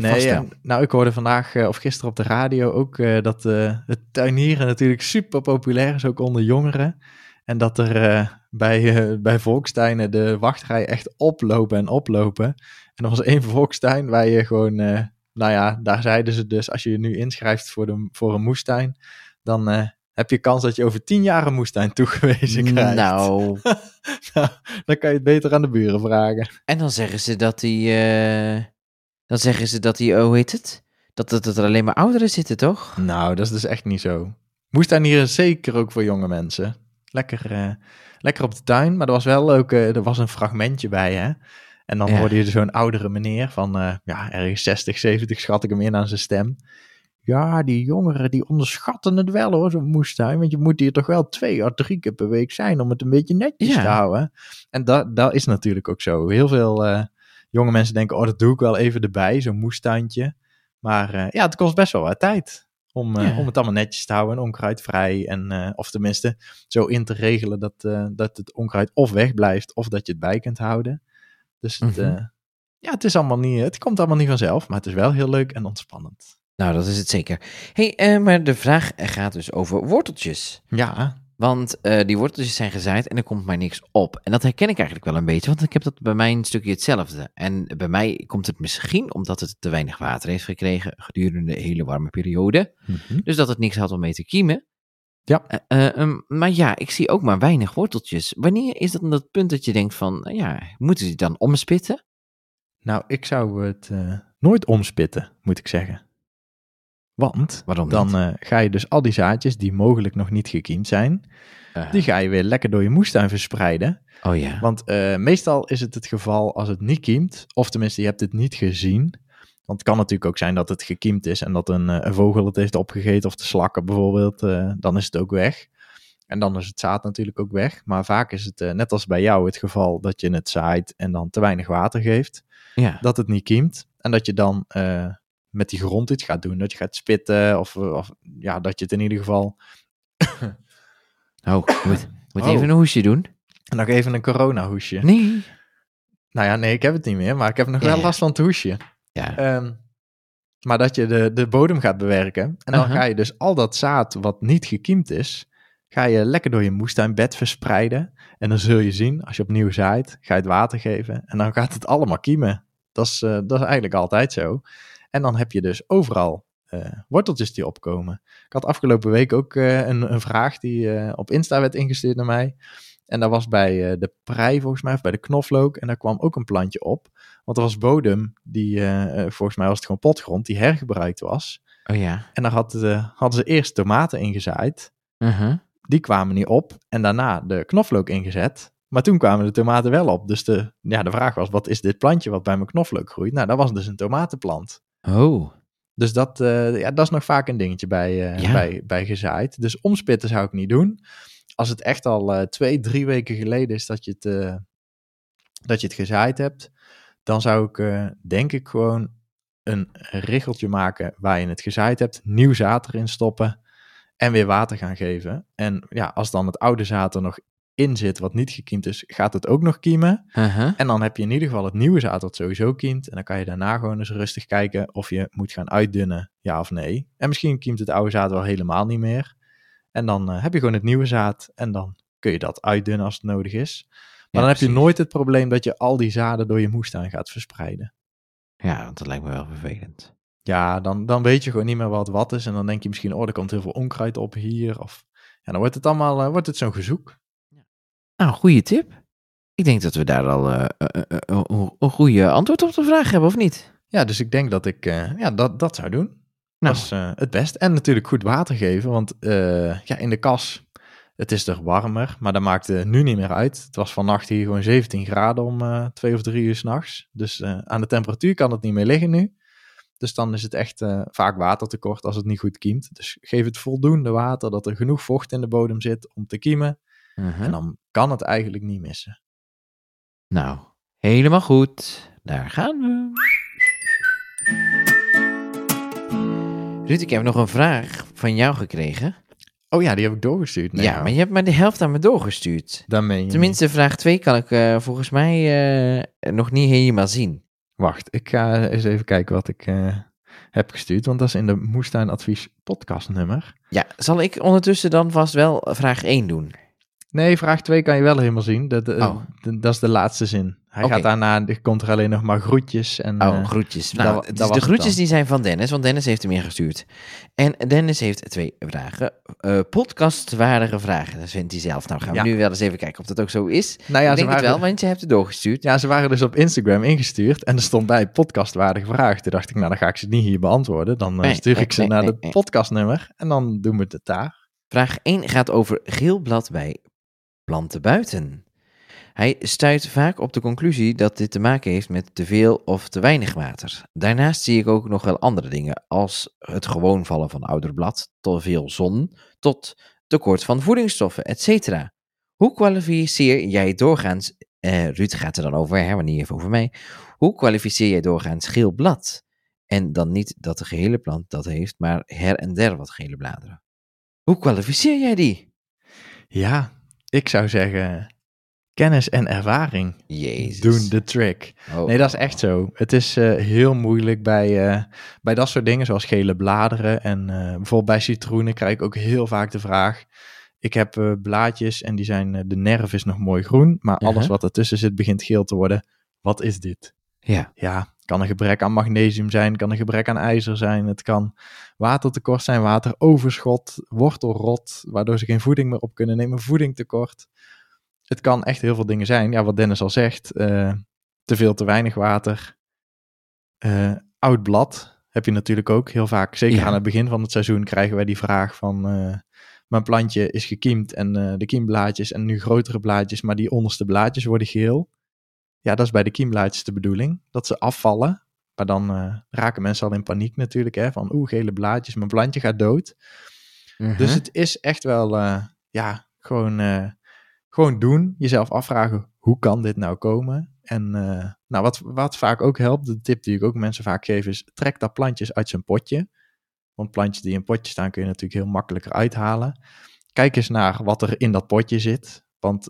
vast Nee, en, nou, ik hoorde vandaag eh, of gisteren op de radio ook eh, dat het tuinieren natuurlijk super populair is, ook onder jongeren. En dat er bij, bij volkstuinen de wachtrij echt oplopen en oplopen. En er was één volkstuin waar je gewoon, nou ja, daar zeiden ze dus, als je je nu inschrijft voor, de, voor een moestuin, dan heb je kans dat je over tien jaar een moestuin toegewezen krijgt. Nou, Nou, dan kan je het beter aan de buren vragen. en dan zeggen ze dat die, eh, dan zeggen ze dat die, oh, hoe heet het? Dat, dat, dat er alleen maar ouderen zitten, toch? Nou, dat is dus echt niet zo. Moestuinieren is zeker ook voor jonge mensen. Lekker, eh, lekker op de tuin, maar er was wel ook eh, er was een fragmentje bij, hè. En dan Ja. hoorde je zo'n oudere meneer van, ja, ergens 60, 70 schat ik hem in aan zijn stem. Ja, die jongeren die onderschatten het wel hoor, zo'n moestuin. Want je moet hier toch wel twee à drie keer per week zijn om het een beetje netjes Ja. te houden. En dat, dat is natuurlijk ook zo. Heel veel eh, jonge mensen denken, oh dat doe ik wel even erbij, zo'n moestuintje. Maar eh, ja, het kost best wel wat tijd om, eh, Ja. om het allemaal netjes te houden en onkruidvrij. En, of tenminste zo in te regelen dat, dat het onkruid of wegblijft of dat je het bij kunt houden. Dus het, Mhm. ja, het, is allemaal niet, het komt allemaal niet vanzelf, maar het is wel heel leuk en ontspannend. Nou, dat is het zeker. hey, eh, maar de vraag gaat dus over worteltjes. Ja, Want eh, die worteltjes zijn gezaaid en er komt maar niks op. En dat herken ik eigenlijk wel een beetje, want ik heb dat bij mij een stukje hetzelfde. En bij mij komt het misschien omdat het te weinig water heeft gekregen gedurende de hele warme periode. Dus dat het niks had om mee te kiemen. Ja. Eh, eh, ehm, maar ja, ik zie ook maar weinig worteltjes. Wanneer is dat dan dat punt dat je denkt van, nou ja, moeten die dan omspitten? Nou, ik zou het nooit omspitten, moet ik zeggen. Want Waarom dan eh, ga je dus al die zaadjes die mogelijk nog niet gekiemd zijn, die ga je weer lekker door je moestuin verspreiden. oh ja. Want eh, meestal is het het geval als het niet kiemt, of tenminste je hebt het niet gezien. Want het kan natuurlijk ook zijn dat het gekiemd is en dat een, eh, een vogel het heeft opgegeten of de slakken bijvoorbeeld, eh, dan is het ook weg. En dan is het zaad natuurlijk ook weg. Maar vaak is het, eh, net als bij jou, het geval dat je het zaait en dan te weinig water geeft, ja. dat het niet kiemt. En dat je dan eh, met die grond iets gaat doen, dat je gaat spitten of, of ja, dat je het in ieder geval... Oh, moet, moet Oh. even een hoesje doen. En nog even een corona hoesje. Nee. Nou ja, nee, ik heb het niet meer, maar ik heb nog Ja, wel last van het hoesje. Ja. Ehm, maar dat je de, de bodem gaat bewerken. En dan Aha. ga je dus al dat zaad wat niet gekiemd is, ga je lekker door je moestuinbed verspreiden. En dan zul je zien, als je opnieuw zaait, ga je het water geven. En dan gaat het allemaal kiemen. Dat is, eh, dat is eigenlijk altijd zo. En dan heb je dus overal eh, worteltjes die opkomen. Ik had afgelopen week ook eh, een, een vraag die eh, op Insta werd ingestuurd naar mij. En dat was bij de prei volgens mij, of bij de knoflook. En daar kwam ook een plantje op. Want er was bodem, die volgens mij was het gewoon potgrond, die hergebruikt was. Oh ja. En daar hadden, ze- hadden ze eerst tomaten ingezaaid. Uh-huh. Die kwamen niet op. En daarna de knoflook ingezet. Maar toen kwamen de tomaten wel op. Dus de, ja, de vraag was, wat is dit plantje wat bij mijn knoflook groeit? Nou, dat was dus een tomatenplant. Oh. Dus dat, eh, ja, dat is nog vaak een dingetje bij, eh, Ja. bij, bij gezaaid. Dus omspitten zou ik niet doen. Als het echt al eh, twee, drie weken geleden is dat je het, dat je het gezaaid hebt, dan zou ik denk ik gewoon een richeltje maken waar je het gezaaid hebt, nieuw zaad erin stoppen en weer water gaan geven. En ja, als dan het oude zaad er nog in zit wat niet gekiemd is, gaat het ook nog kiemen. En dan heb je in ieder geval het nieuwe zaad dat sowieso kiemt. En dan kan je daarna gewoon eens rustig kijken of je moet gaan uitdunnen, ja of nee. En misschien kiemt het oude zaad wel helemaal niet meer. En dan eh, heb je gewoon het nieuwe zaad en dan kun je dat uitdunnen als het nodig is. Maar Ja, dan heb je nooit het probleem dat je al die zaden door je moestuin gaat verspreiden. Ja, want dat lijkt me wel vervelend. Ja, dan, dan weet je gewoon niet meer wat wat is. En dan denk je misschien, oh, er komt heel veel onkruid op hier. Of ja, dan wordt het allemaal eh, wordt het zo'n gezoek. Nou, goede tip. Ik denk dat we daar al eh, eh, eh, een goede antwoord op de vraag hebben, of niet? Ja, dus ik denk dat ik ja, dat, dat zou doen. Nou. Dat is het best. En natuurlijk goed water geven, want ja, in de kas, het is er warmer, maar dat maakt nu niet meer uit. Het was vannacht hier gewoon 17 graden om twee of drie uur s'nachts. Dus aan de temperatuur kan het niet meer liggen nu. Dus dan is het echt vaak watertekort als het niet goed kiemt. Dus geef het voldoende water, dat er genoeg vocht in de bodem zit om te kiemen. En dan kan het eigenlijk niet missen. Nou, helemaal goed. Daar gaan we. Ruud, ik heb nog een vraag van jou gekregen. Oh ja, die heb ik doorgestuurd. Nee, ja, maar je hebt maar de helft aan me doorgestuurd. Dan meen je niet. Tenminste, vraag 2 kan ik eh, volgens mij eh, nog niet helemaal zien. Wacht, ik ga eens even kijken wat ik eh, heb gestuurd. Want dat is in de Moestuinadvies podcastnummer. Ja, zal ik ondertussen dan vast wel vraag 1 doen? Nee, vraag 2 kan je wel helemaal zien. Dat, eh, Oh. dat is de laatste zin. Hij gaat daarna, er komt er alleen nog maar groetjes. En, Oh, eh, groetjes. Nou, dus dat de groetjes die zijn van Dennis, want Dennis heeft hem ingestuurd. En Dennis heeft twee vragen. Eh podcastwaardige vragen, dat vindt hij zelf. Nou, gaan we Ja. nu wel eens even kijken of dat ook zo is. nou ja, ik ze het waren, wel, want je hebt het doorgestuurd. ja, ze waren dus op Instagram ingestuurd. En er stond bij podcastwaardige vraag. Toen dacht ik, nou dan ga ik ze niet hier beantwoorden. Dan Nee, stuur ik ze nee, naar het nee. podcastnummer. En dan doen we het daar. Vraag 1 gaat over geel blad bij planten buiten. Hij stuit vaak op de conclusie dat dit te maken heeft met te veel of te weinig water. Daarnaast zie ik ook nog wel andere dingen, als het gewoon vallen van ouder blad, te veel zon, tot tekort van voedingsstoffen, etc. Hoe kwalificeer jij doorgaans, eh, Ruud gaat er dan over, hè, maar niet even over mij. Hoe kwalificeer jij doorgaans geel blad? En dan niet dat de gehele plant dat heeft, maar her en der wat gele bladeren. Hoe kwalificeer jij die? Ja, ik zou zeggen, kennis en ervaring Jezus. doen de trick. Oh. Nee, dat is echt zo. Het is eh, heel moeilijk bij, eh, bij dat soort dingen, zoals gele bladeren. En eh, bijvoorbeeld bij citroenen krijg ik ook heel vaak de vraag. Ik heb blaadjes en die zijn, de nerf is nog mooi groen, maar alles wat ertussen zit begint geel te worden. Wat is dit? Ja. Ja, kan een gebrek aan magnesium zijn, kan een gebrek aan ijzer zijn. Het kan watertekort zijn, wateroverschot, wortelrot, waardoor ze geen voeding meer op kunnen nemen, voedingtekort. Het kan echt heel veel dingen zijn. Ja, wat Dennis al zegt, eh, te veel, te weinig water, eh, oud blad. Heb je natuurlijk ook heel vaak. Zeker Ja. aan het begin van het seizoen krijgen wij die vraag van... eh, mijn plantje is gekiemd en de kiemblaadjes en nu grotere blaadjes, maar die onderste blaadjes worden geel. Ja, dat is bij de kiemblaadjes de bedoeling, dat ze afvallen. Maar dan eh, raken mensen al in paniek natuurlijk, hè, van oeh, gele blaadjes, mijn plantje gaat dood. Mhm. Dus het is echt wel, eh, ja, gewoon, eh, gewoon doen. Jezelf afvragen, hoe kan dit nou komen? En nou, wat, wat vaak ook helpt, de tip die ik ook mensen vaak geef, is trek dat plantjes uit zijn potje. Want plantjes die in een potje staan kun je natuurlijk heel makkelijker uithalen. Kijk eens naar wat er in dat potje zit. Want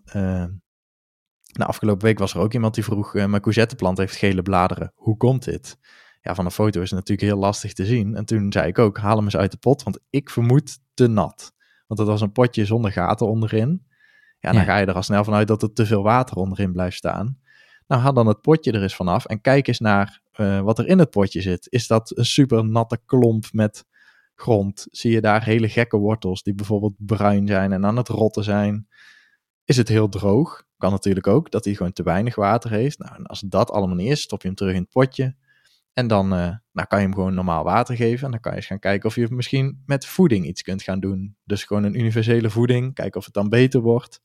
nou, afgelopen week was er ook iemand die vroeg, eh, mijn courgetteplant heeft gele bladeren. Hoe komt dit? Ja, van een foto is het natuurlijk heel lastig te zien. En toen zei ik ook, haal hem eens uit de pot, want ik vermoed te nat. Want het was een potje zonder gaten onderin. Ja, dan Ja. ga je er al snel vanuit dat er te veel water onderin blijft staan. Nou, haal dan het potje er eens vanaf en kijk eens naar eh, wat er in het potje zit. Is dat een super natte klomp met grond? Zie je daar hele gekke wortels die bijvoorbeeld bruin zijn en aan het rotten zijn? Is het heel droog? Kan natuurlijk ook, dat hij gewoon te weinig water heeft. Nou, en als dat allemaal niet is, stop je hem terug in het potje. En dan eh, nou kan je hem gewoon normaal water geven. En dan kan je eens gaan kijken of je misschien met voeding iets kunt gaan doen. Dus gewoon een universele voeding. Kijken of het dan beter wordt.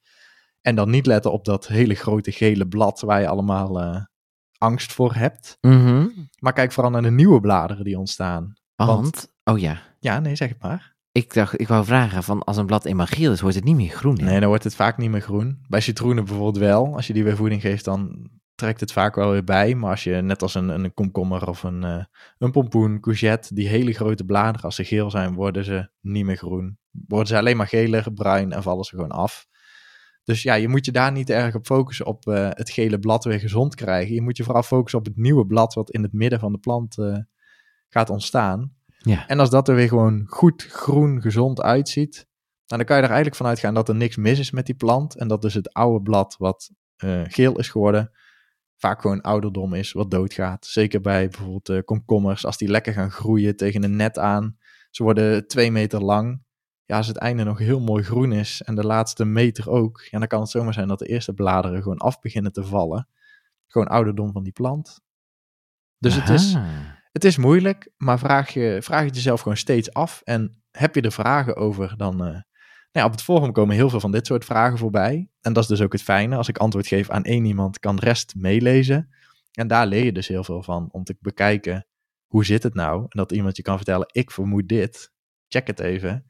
En dan niet letten op dat hele grote gele blad waar je allemaal eh, angst voor hebt. Mhm. Maar kijk vooral naar de nieuwe bladeren die ontstaan. Want, oh ja, Ja, nee, zeg het maar. Ik dacht, ik wou vragen van als een blad eenmaal geel is, wordt het niet meer groen. Nee, dan wordt het vaak niet meer groen. Bij citroenen bijvoorbeeld wel. Als je die weer voeding geeft, dan trekt het vaak wel weer bij. Maar als je net als een, een komkommer of een, eh, een pompoen, courgette, die hele grote bladeren, als ze geel zijn, worden ze niet meer groen. Worden ze alleen maar geler, bruin en vallen ze gewoon af. Dus ja, je moet je daar niet erg op focussen op eh, het gele blad weer gezond krijgen. Je moet je vooral focussen op het nieuwe blad wat in het midden van de plant eh, gaat ontstaan. Ja. En als dat er weer gewoon goed groen, gezond uitziet, nou, dan kan je er eigenlijk van uitgaan dat er niks mis is met die plant. En dat dus het oude blad wat eh, geel is geworden, vaak gewoon ouderdom is, wat doodgaat. Zeker bij bijvoorbeeld eh, komkommers, als die lekker gaan groeien tegen een net aan. Ze worden twee meter lang. Ja, als het einde nog heel mooi groen is en de laatste meter ook, ja, dan kan het zomaar zijn dat de eerste bladeren gewoon af beginnen te vallen. Gewoon ouderdom van die plant. Dus het is. Het is moeilijk, maar vraag, je, vraag het jezelf gewoon steeds af. En heb je er vragen over, dan... eh, nou ja, op het forum komen heel veel van dit soort vragen voorbij. En dat is dus ook het fijne. Als ik antwoord geef aan één iemand, kan de rest meelezen. En daar leer je dus heel veel van, om te bekijken, hoe zit het nou? En dat iemand je kan vertellen, ik vermoed dit. Check het even.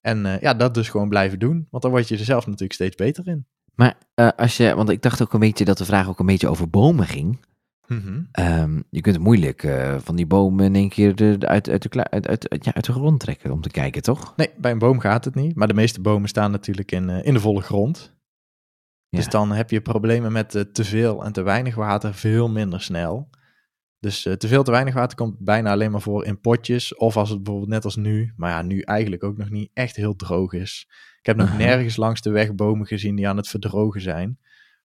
En eh, ja, dat dus gewoon blijven doen. Want dan word je er zelf natuurlijk steeds beter in. Maar eh, als je, want ik dacht ook een beetje dat de vraag ook een beetje over bomen ging. Mhm. Ehm, je kunt moeilijk eh, van die bomen in één keer de, de- uit, uit, de, uit, ja, uit de grond trekken om te kijken, toch? Nee, bij een boom gaat het niet. Maar de meeste bomen staan natuurlijk in, eh, in de volle grond. Ja. Dus dan heb je problemen met eh, te veel en te weinig water veel minder snel. Dus te veel, te weinig water komt bijna alleen maar voor in potjes. Of als het bijvoorbeeld net als nu, maar ja, nu eigenlijk ook nog niet echt heel droog is. Ik heb nog Aha. nergens langs de weg bomen gezien die aan het verdrogen zijn.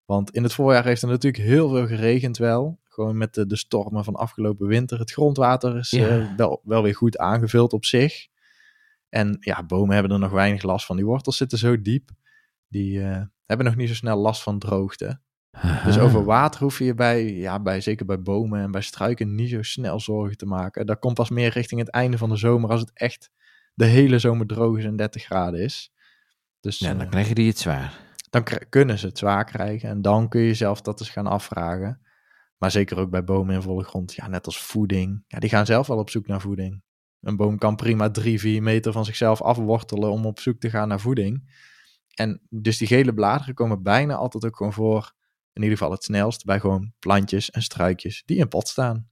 Want in het voorjaar heeft er natuurlijk heel veel geregend wel. Gewoon met de, de stormen van afgelopen winter. Het grondwater is Ja. eh, wel, wel weer goed aangevuld op zich. En ja, bomen hebben er nog weinig last van. Die wortels zitten zo diep. Die eh, hebben nog niet zo snel last van droogte. Dus over water hoef je bij, ja, bij, zeker bij bomen en bij struiken niet zo snel zorgen te maken. Dat komt pas meer richting het einde van de zomer als het echt de hele zomer droog is en 30 graden is. Dus Ja, eh, dan krijgen die het zwaar. dan kunnen ze het zwaar krijgen en dan kun je jezelf dat eens gaan afvragen. Maar zeker ook bij bomen in volle grond, ja, net als voeding. Ja, die gaan zelf wel op zoek naar voeding. Een boom kan prima drie, vier meter van zichzelf afwortelen om op zoek te gaan naar voeding. En dus die gele bladeren komen bijna altijd ook gewoon voor, in ieder geval het snelst, bij gewoon plantjes en struikjes die in pot staan.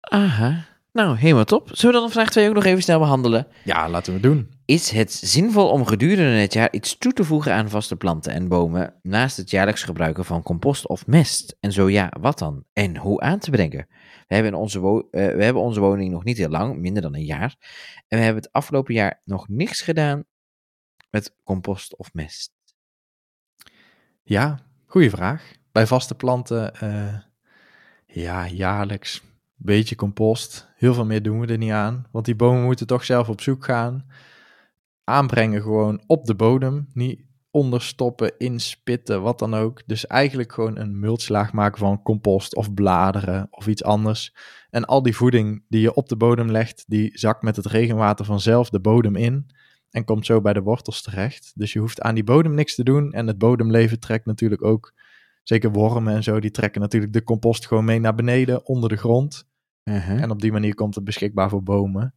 Aha. Nou, helemaal top. Zullen we dan vraag 2 ook nog even snel behandelen? Ja, laten we doen. Is het zinvol om gedurende het jaar iets toe te voegen aan vaste planten en bomen naast het jaarlijks gebruiken van compost of mest? En zo ja, wat dan? En hoe aan te brengen? We hebben, onze eh, we hebben onze woning nog niet heel lang, minder dan een jaar. En we hebben het afgelopen jaar nog niks gedaan met compost of mest. Ja, goede vraag. Bij vaste planten, eh, ja, jaarlijks. Beetje compost. Heel veel meer doen we er niet aan. Want die bomen moeten toch zelf op zoek gaan. Aanbrengen gewoon op de bodem. Niet onderstoppen, inspitten, wat dan ook. Dus eigenlijk gewoon een multslaag maken van compost of bladeren of iets anders. En al die voeding die je op de bodem legt, die zakt met het regenwater vanzelf de bodem in en komt zo bij de wortels terecht. Dus je hoeft aan die bodem niks te doen en het bodemleven trekt natuurlijk ook, zeker wormen en zo, die trekken natuurlijk de compost gewoon mee naar beneden, onder de grond. Uh-huh. En op die manier komt het beschikbaar voor bomen.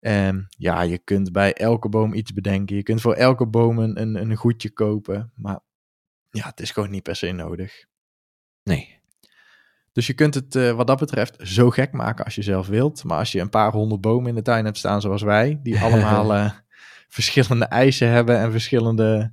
En ja, je kunt bij elke boom iets bedenken. Je kunt voor elke boom een, een, een goedje kopen. Maar ja, het is gewoon niet per se nodig. Nee. Dus je kunt het eh, wat dat betreft zo gek maken als je zelf wilt. Maar als je een paar honderd bomen in de tuin hebt staan zoals wij, die allemaal eh, verschillende eisen hebben en verschillende,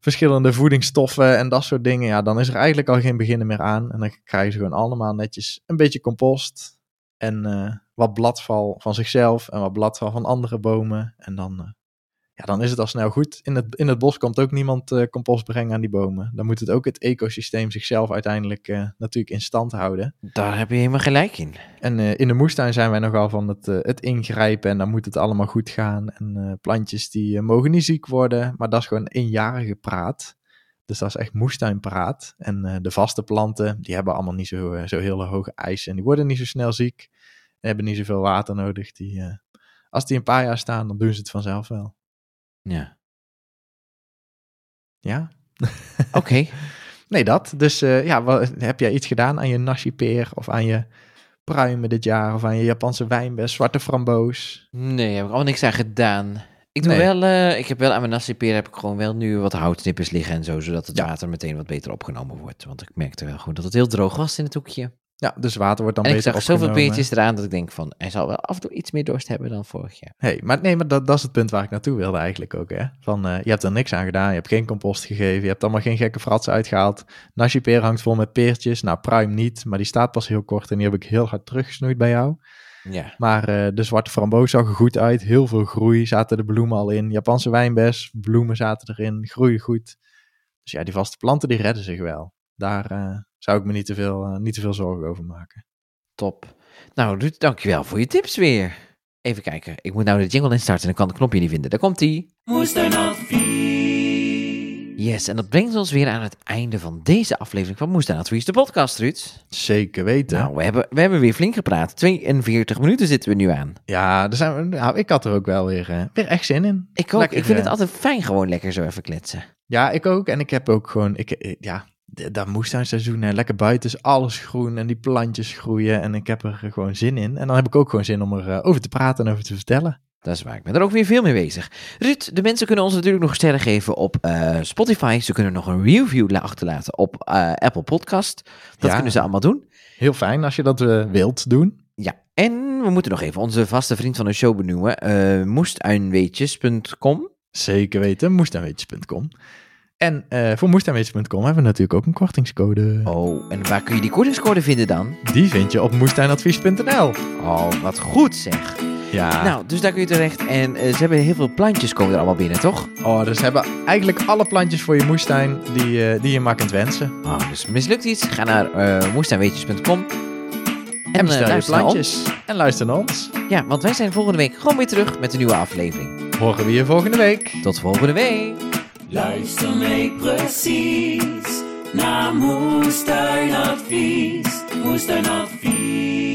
verschillende voedingsstoffen en dat soort dingen, ja, dan is er eigenlijk al geen beginnen meer aan. En dan krijgen ze gewoon allemaal netjes een beetje compost en eh, wat bladval van zichzelf en wat bladval van andere bomen. En dan, eh, ja, dan is het al snel goed. In het, in het bos komt ook niemand eh, compost brengen aan die bomen. Dan moet het ook het ecosysteem zichzelf uiteindelijk eh, natuurlijk in stand houden. Daar heb je helemaal gelijk in. En eh, in de moestuin zijn wij nogal van het, het ingrijpen en dan moet het allemaal goed gaan. En plantjes die mogen niet ziek worden, maar dat is gewoon eenjarige praat. Dus dat is echt moestuinpraat. En de vaste planten, die hebben allemaal niet zo, zo hele hoge eisen. En die worden niet zo snel ziek. En hebben niet zoveel water nodig. Die, als die een paar jaar staan, dan doen ze het vanzelf wel. Ja. Ja? Oké. Nee, dat. Dus eh, ja, wat, heb jij iets gedaan aan je nasi-peer of aan je pruimen dit jaar? Of aan je Japanse wijnbes, zwarte framboos? Nee, heb ik al niks aan gedaan. Ik doe Nee. wel, eh, ik heb wel aan mijn nasipeer heb ik gewoon wel nu wat houtsnippers liggen en zo, zodat het Ja. water meteen wat beter opgenomen wordt. Want ik merkte wel gewoon dat het heel droog was in het hoekje. Ja, dus water wordt dan en ik beter zag zoveel peertjes eraan dat ik denk van, hij zal wel af en toe iets meer dorst hebben dan vorig jaar. Hey, maar nee, maar dat, dat is het punt waar ik naartoe wilde eigenlijk ook. Hè? Van, eh, je hebt er niks aan gedaan, je hebt geen compost gegeven, je hebt allemaal geen gekke fratsen uitgehaald. Nasi-peer hangt vol met peertjes, nou pruim niet, maar die staat pas heel kort en die heb ik heel hard teruggesnoeid bij jou. Ja. Maar eh, de zwarte framboos zag er goed uit, heel veel groei, zaten de bloemen al in. Japanse wijnbes, bloemen zaten erin, groeien goed. Dus ja, die vaste planten die redden zich wel. Daar eh, zou ik me niet te, veel, eh, niet te veel zorgen over maken. Top. Nou, Ruud, dankjewel voor je tips weer. Even kijken. Ik moet nou de jingle instarten en dan kan het knopje niet vinden. Daar komt ie. Yes, en dat brengt ons weer aan het einde van deze aflevering van Moestuin Advies, de podcast, Ruud. Zeker weten. Nou, we hebben, we hebben weer flink gepraat. 42 minuten zitten we nu aan. Ja, daar zijn we, nou, ik had er ook wel weer, eh, weer echt zin in. Ik ook. Lekker, ik vind het altijd fijn gewoon lekker zo even kletsen. Ja, ik ook. En ik heb ook gewoon, ik, ja, dat moestuinseizoen, lekker buiten is alles groen en die plantjes groeien. En ik heb er gewoon zin in. En dan heb ik ook gewoon zin om erover over te praten en over te vertellen. Dat is waar. Ik ben er ook weer veel mee bezig. Ruud, de mensen kunnen ons natuurlijk nog sterren geven op eh, Spotify. Ze kunnen nog een review la- achterlaten op eh, Apple Podcast. Dat Ja. kunnen ze allemaal doen. Heel fijn als je dat eh, wilt doen. Ja, en we moeten nog even onze vaste vriend van de show benoemen. eh moestuinweetjes.com. Zeker weten, moestuinweetjes.com. En eh, voor moestuinweetjes.com hebben we natuurlijk ook een kortingscode. Oh, en waar kun je die kortingscode vinden dan? Die vind je op moestuinadvies.nl. Oh, wat goed zeg. Ja, Nou, dus daar kun je terecht. En eh, ze hebben heel veel plantjes komen er allemaal binnen, toch? oh, dus ze hebben eigenlijk alle plantjes voor je moestuin die, eh, die je maar kunt wensen. Oh, dus mislukt iets? Ga naar moestuinweetjes.com. En, eh, bestel je luister naar ons. plantjes. En luister naar ons. Ja, want wij zijn volgende week gewoon weer terug met een nieuwe aflevering. Horen we je volgende week. Tot volgende week. Luister mee precies naar Moestuinadvies. Moestuinadvies.